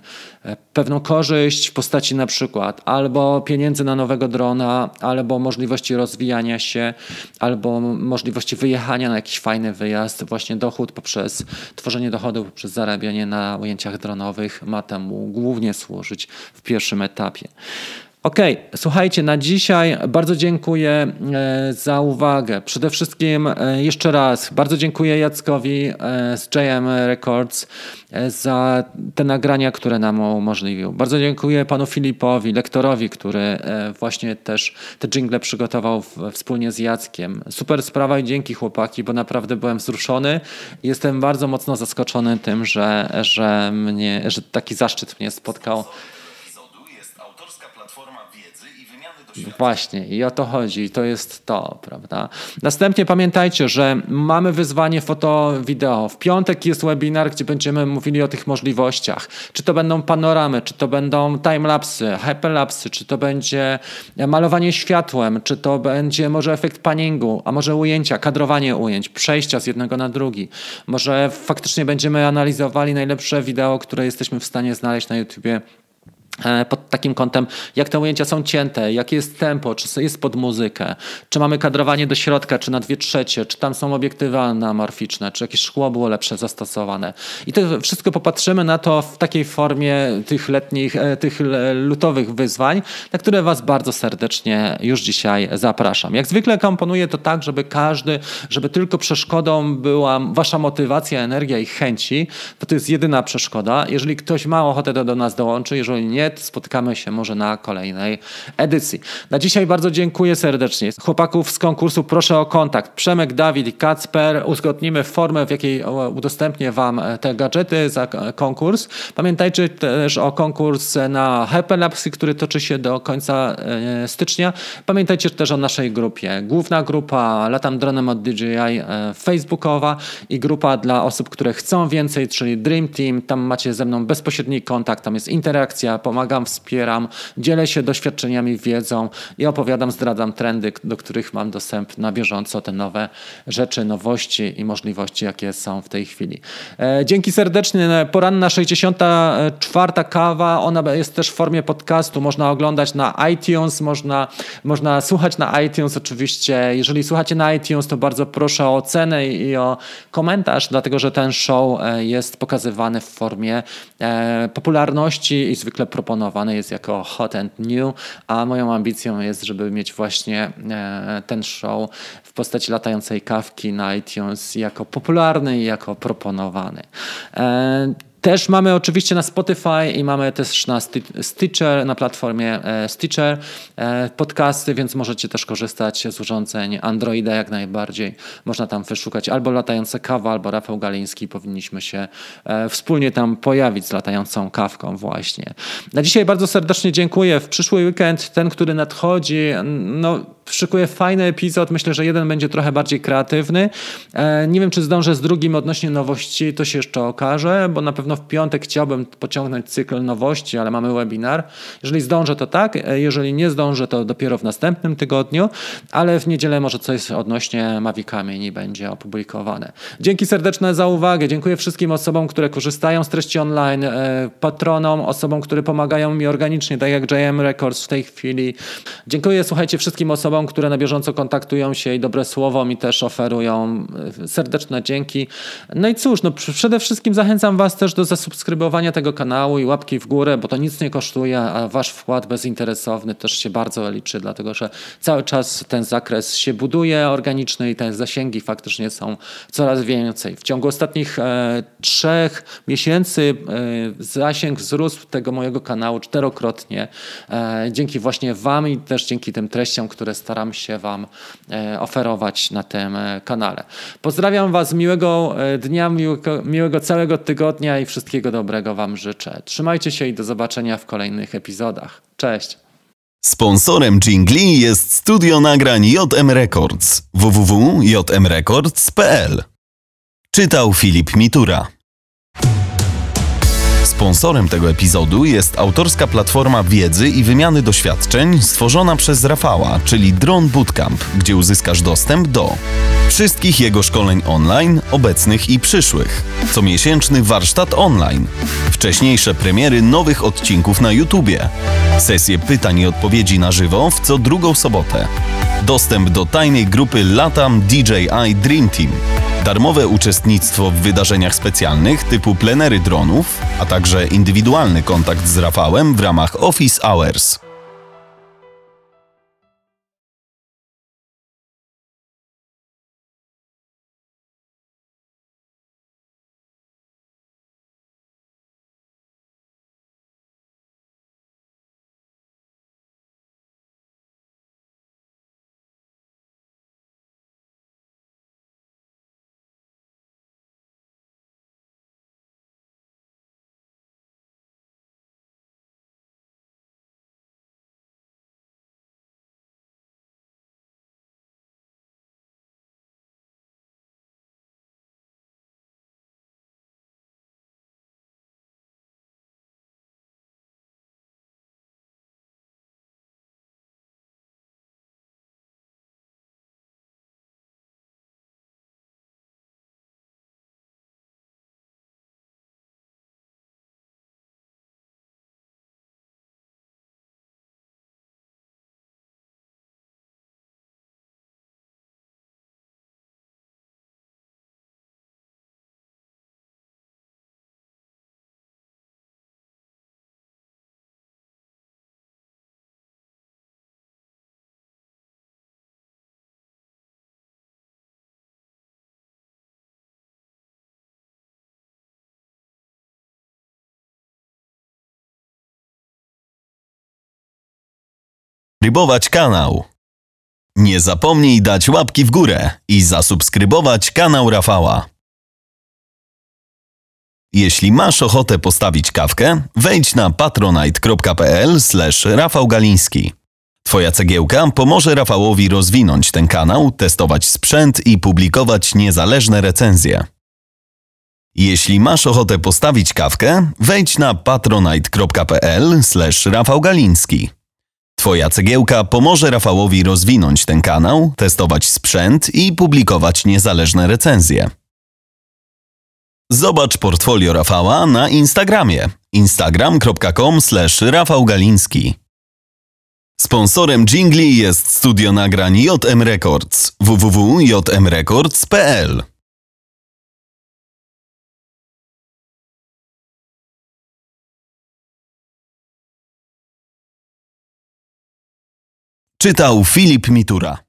pewną korzyść w postaci na przykład albo pieniędzy na nowego drona, albo możliwości rozwijania się, albo możliwości wyjechania na jakiś fajny wyjazd, właśnie dochód poprzez tworzenie dochodu poprzez zarabianie na dronowych ma temu głównie służyć w pierwszym etapie. OK, słuchajcie, na dzisiaj bardzo dziękuję e, za uwagę. Przede wszystkim e, jeszcze raz bardzo dziękuję Jackowi e, z JM Records za te nagrania, które nam umożliwił. Bardzo dziękuję panu Filipowi, lektorowi, który właśnie też te jingle przygotował wspólnie z Jackiem. Super sprawa i dzięki chłopaki, bo naprawdę byłem wzruszony. Jestem bardzo mocno zaskoczony tym, że, że, mnie, że taki zaszczyt mnie spotkał. Właśnie, i o to chodzi, to jest to, prawda? Następnie pamiętajcie, że mamy wyzwanie foto-wideo. W piątek jest webinar, gdzie będziemy mówili o tych możliwościach. Czy to będą panoramy, czy to będą timelapsy, hyperlapsy, czy to będzie malowanie światłem, czy to będzie może efekt paningu, a może ujęcia, kadrowanie ujęć, przejścia z jednego na drugi. Może faktycznie będziemy analizowali najlepsze wideo, które jesteśmy w stanie znaleźć na YouTubie pod takim kątem, jak te ujęcia są cięte, jakie jest tempo, czy jest pod muzykę, czy mamy kadrowanie do środka, czy na dwie trzecie, czy tam są obiektywy anamorficzne, czy jakieś szkło było lepsze zastosowane. I to wszystko popatrzymy na to w takiej formie tych letnich, e, tych lutowych wyzwań, na które Was bardzo serdecznie już dzisiaj zapraszam. Jak zwykle komponuję to tak, żeby każdy, żeby tylko przeszkodą była Wasza motywacja, energia i chęci, bo to jest jedyna przeszkoda. Jeżeli ktoś ma ochotę do, do nas dołączy, jeżeli nie, Spotykamy się może na kolejnej edycji. Na dzisiaj bardzo dziękuję serdecznie. Chłopaków z konkursu proszę o kontakt. Przemek, Dawid i Kacper. Uzgodnimy formę, w jakiej udostępnię Wam te gadżety za konkurs. Pamiętajcie też o konkurs na Hyperlapsy, który toczy się do końca e, stycznia. Pamiętajcie też o naszej grupie. Główna grupa Latam Dronem od DJI e, Facebookowa i grupa dla osób, które chcą więcej, czyli Dream Team. Tam macie ze mną bezpośredni kontakt, tam jest interakcja, pomagam, wspieram, dzielę się doświadczeniami, wiedzą i opowiadam, zdradzam trendy, do których mam dostęp na bieżąco, te nowe rzeczy, nowości i możliwości, jakie są w tej chwili. E, dzięki serdecznie. Poranna 64. kawa, ona jest też w formie podcastu, można oglądać na iTunes, można, można słuchać na iTunes oczywiście. Jeżeli słuchacie na iTunes, to bardzo proszę o ocenę i o komentarz, dlatego że ten show e, jest pokazywany w formie e, popularności i zwykle proponowany jest jako hot and new, a moją ambicją jest, żeby mieć właśnie e, ten show w postaci latającej kawki na iTunes jako popularny i jako proponowany. Też mamy oczywiście na Spotify i mamy też na Stitcher, na platformie e, Stitcher e, podcasty, więc możecie też korzystać z urządzeń Androida jak najbardziej. Można tam wyszukać albo latające kawa, albo Rafał Galiński. Powinniśmy się e, wspólnie tam pojawić z latającą kawką właśnie. Na dzisiaj bardzo serdecznie dziękuję. W przyszły weekend, ten, który nadchodzi, no szykuję fajny epizod. Myślę, że jeden będzie trochę bardziej kreatywny. Nie wiem, czy zdążę z drugim odnośnie nowości, to się jeszcze okaże, bo na pewno w piątek chciałbym pociągnąć cykl nowości, ale mamy webinar. Jeżeli zdążę, to tak. Jeżeli nie zdążę, to dopiero w następnym tygodniu, ale w niedzielę może coś odnośnie Mavica Mini będzie opublikowane. Dzięki serdeczne za uwagę. Dziękuję wszystkim osobom, które korzystają z treści online, e, patronom, osobom, które pomagają mi organicznie, tak jak JM Records w tej chwili. Dziękuję, słuchajcie, wszystkim osobom, które na bieżąco kontaktują się i dobre słowo mi też oferują. E, serdeczne dzięki. No i cóż, no przede wszystkim zachęcam Was też do zasubskrybowania tego kanału i łapki w górę, bo to nic nie kosztuje, a wasz wkład bezinteresowny też się bardzo liczy, dlatego że cały czas ten zakres się buduje organiczny i te zasięgi faktycznie są coraz więcej. W ciągu ostatnich e, trzech miesięcy e, zasięg wzrósł tego mojego kanału czterokrotnie. E, dzięki właśnie wam i też dzięki tym treściom, które staram się wam e, oferować na tym e, kanale. Pozdrawiam was, miłego e, dnia, miłego, miłego całego tygodnia i wszystkiego dobrego Wam życzę. Trzymajcie się i do zobaczenia w kolejnych epizodach. Cześć! Sponsorem Jingli jest studio nagrań JM Records www.jmrecords.pl Czytał Filip Mitura. Sponsorem tego epizodu jest autorska platforma wiedzy i wymiany doświadczeń stworzona przez Rafała, czyli Drone Bootcamp, gdzie uzyskasz dostęp do wszystkich jego szkoleń online, obecnych i przyszłych, comiesięczny warsztat online, wcześniejsze premiery nowych odcinków na YouTubie, sesje pytań i odpowiedzi na żywo w co drugą sobotę, dostęp do tajnej grupy Latam DJI Dream Team, darmowe uczestnictwo w wydarzeniach specjalnych typu plenery dronów, a także indywidualny kontakt z Rafałem w ramach Office Hours. Subskrybować kanał. Nie zapomnij dać łapki w górę i zasubskrybować kanał Rafała. Jeśli masz ochotę postawić kawkę, wejdź na patronite.pl Rafał Galiński. Twoja cegiełka pomoże Rafałowi rozwinąć ten kanał, testować sprzęt i publikować niezależne recenzje. Jeśli masz ochotę postawić kawkę, wejdź na patronite.pl Rafał Galiński. Twoja cegiełka pomoże Rafałowi rozwinąć ten kanał, testować sprzęt i publikować niezależne recenzje. Zobacz portfolio Rafała na Instagramie instagram.com Rafał. Sponsorem jingli jest studio nagrań JM Records www.jmrecords.pl Czytał Filip Mitura.